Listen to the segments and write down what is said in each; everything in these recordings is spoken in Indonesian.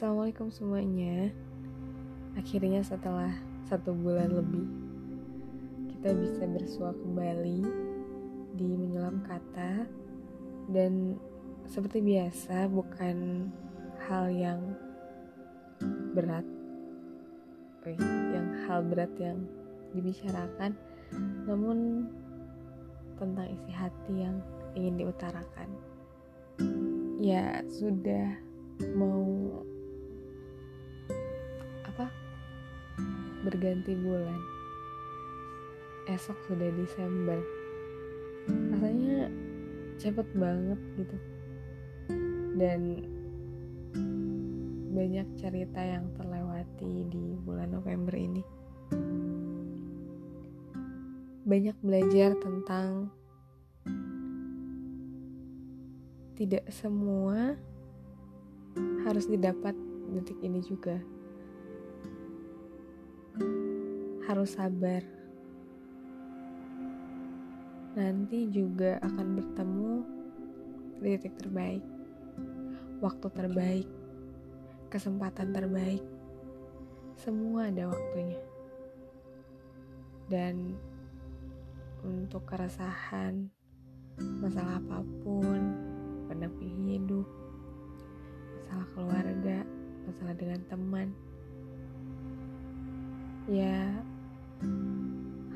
Assalamualaikum semuanya. Akhirnya setelah satu bulan lebih Kita bisa bersua kembali Di menyelam kata. Dan seperti biasa bukan hal yang berat. Yang hal berat yang dibicarakan Namun tentang isi hati yang ingin diutarakan. Ya sudah mau apa? Berganti bulan. Esok sudah Desember. Rasanya cepet banget gitu. Dan banyak cerita yang terlewati di bulan November ini. Banyak belajar tentang tidak semua harus didapat detik ini juga. Harus sabar. Nanti juga akan bertemu titik terbaik, waktu terbaik, kesempatan terbaik. Semua ada waktunya. Dan untuk keresahan, masalah apa pun, pendamping hidup, masalah keluarga, masalah dengan teman. Ya,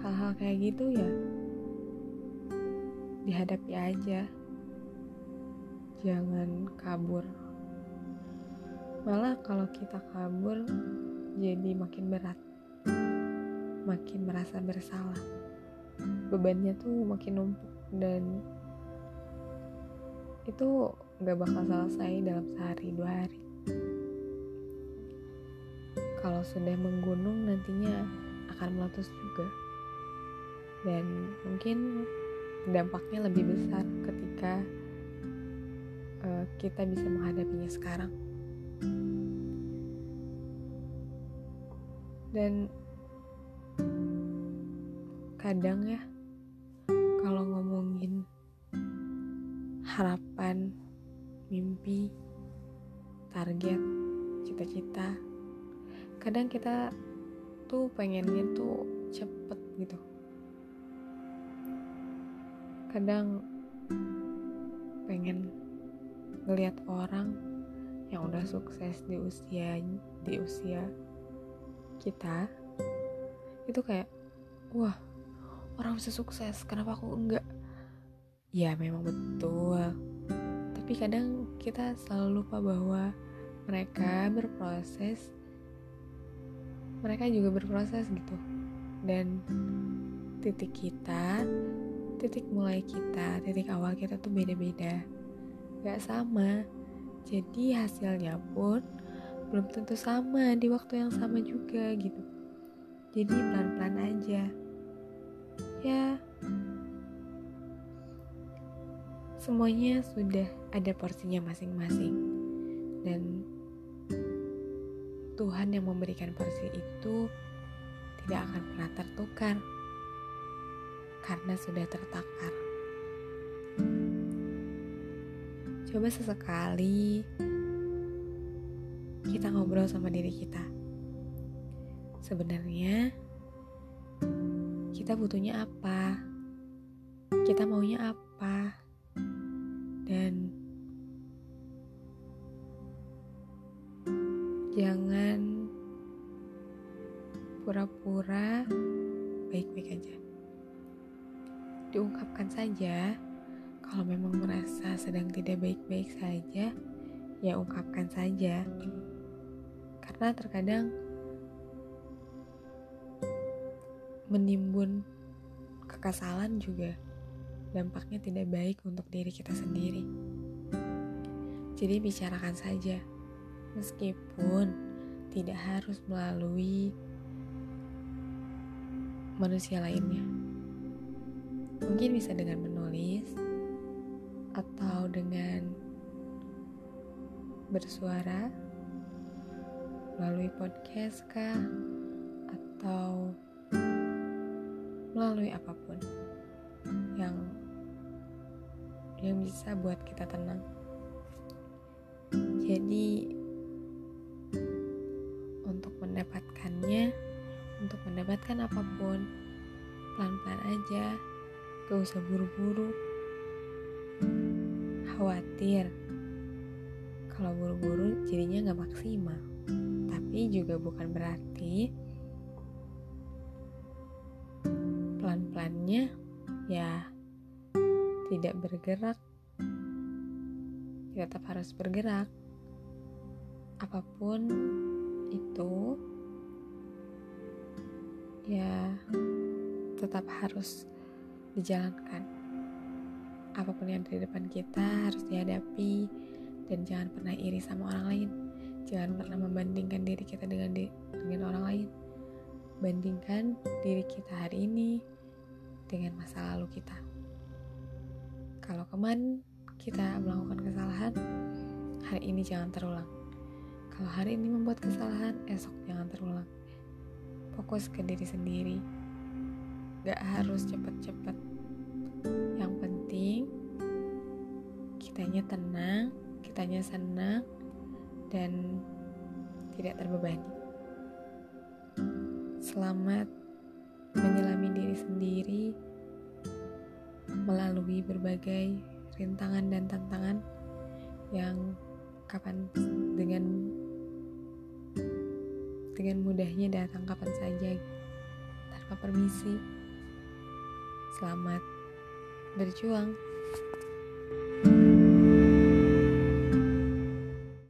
hal-hal kayak gitu ya dihadapi aja. Jangan kabur. Malah kalau kita kabur jadi makin berat. Makin merasa bersalah. Bebannya tuh makin numpuk dan itu gak bakal selesai dalam sehari dua hari. Kalau sudah menggunung nantinya akan meletus juga. Dan mungkin dampaknya lebih besar ketika uh, kita bisa menghadapinya sekarang. Dan kadang ya kalau ngomongin harapan, mimpi, target, cita-cita. Kadang kita tuh pengennya tuh cepet gitu. Kadang pengen ngeliat orang yang udah sukses di usia di usia kita itu kayak wah orang bisa sukses kenapa aku enggak Ya memang betul. Tapi kadang kita selalu lupa bahwa mereka berproses. Mereka juga berproses gitu. Dan titik kita, titik mulai kita, titik awal kita tuh beda-beda. Gak sama. Jadi hasilnya pun belum tentu sama di waktu yang sama juga gitu. Jadi pelan-pelan aja. Ya, semuanya sudah ada porsinya masing-masing dan Tuhan yang memberikan porsi itu tidak akan pernah tertukar karena sudah tertakar. Coba sesekali kita ngobrol sama diri kita. Sebenarnya kita butuhnya apa? Kita maunya apa? dan jangan pura-pura baik-baik aja. Diungkapkan saja kalau memang merasa sedang tidak baik-baik saja, ya ungkapkan saja. Karena terkadang menimbun kekesalan juga dampaknya tidak baik untuk diri kita sendiri. Jadi bicarakan saja, meskipun tidak harus melalui manusia lainnya. Mungkin bisa dengan menulis atau dengan bersuara melalui podcast kah atau melalui apa pun yang yang bisa buat kita tenang. Jadi mendapatkan apa pun. Pelan-pelan aja gak usah buru-buru. Khawatir. Kalau buru-buru jadinya gak maksimal. Tapi juga bukan berarti pelan-pelannya ya tidak bergerak. Kita tetap harus bergerak. Apa pun itu ya tetap harus dijalankan apa pun yang di depan kita harus dihadapi dan jangan pernah iri sama orang lain jangan pernah membandingkan diri kita dengan di, dengan orang lain bandingkan diri kita hari ini dengan masa lalu kita. Kalau kemarin kita melakukan kesalahan, hari ini jangan terulang. Kalau hari ini membuat kesalahan, esok jangan terulang. Fokus ke diri sendiri. Gak harus cepet-cepet. Yang penting, kitanya tenang, kitanya senang, dan tidak terbebani. Selamat menyelami diri sendiri melalui berbagai rintangan dan tantangan yang kapan dengan dengan mudahnya datang kapan saja tanpa permisi. Selamat berjuang.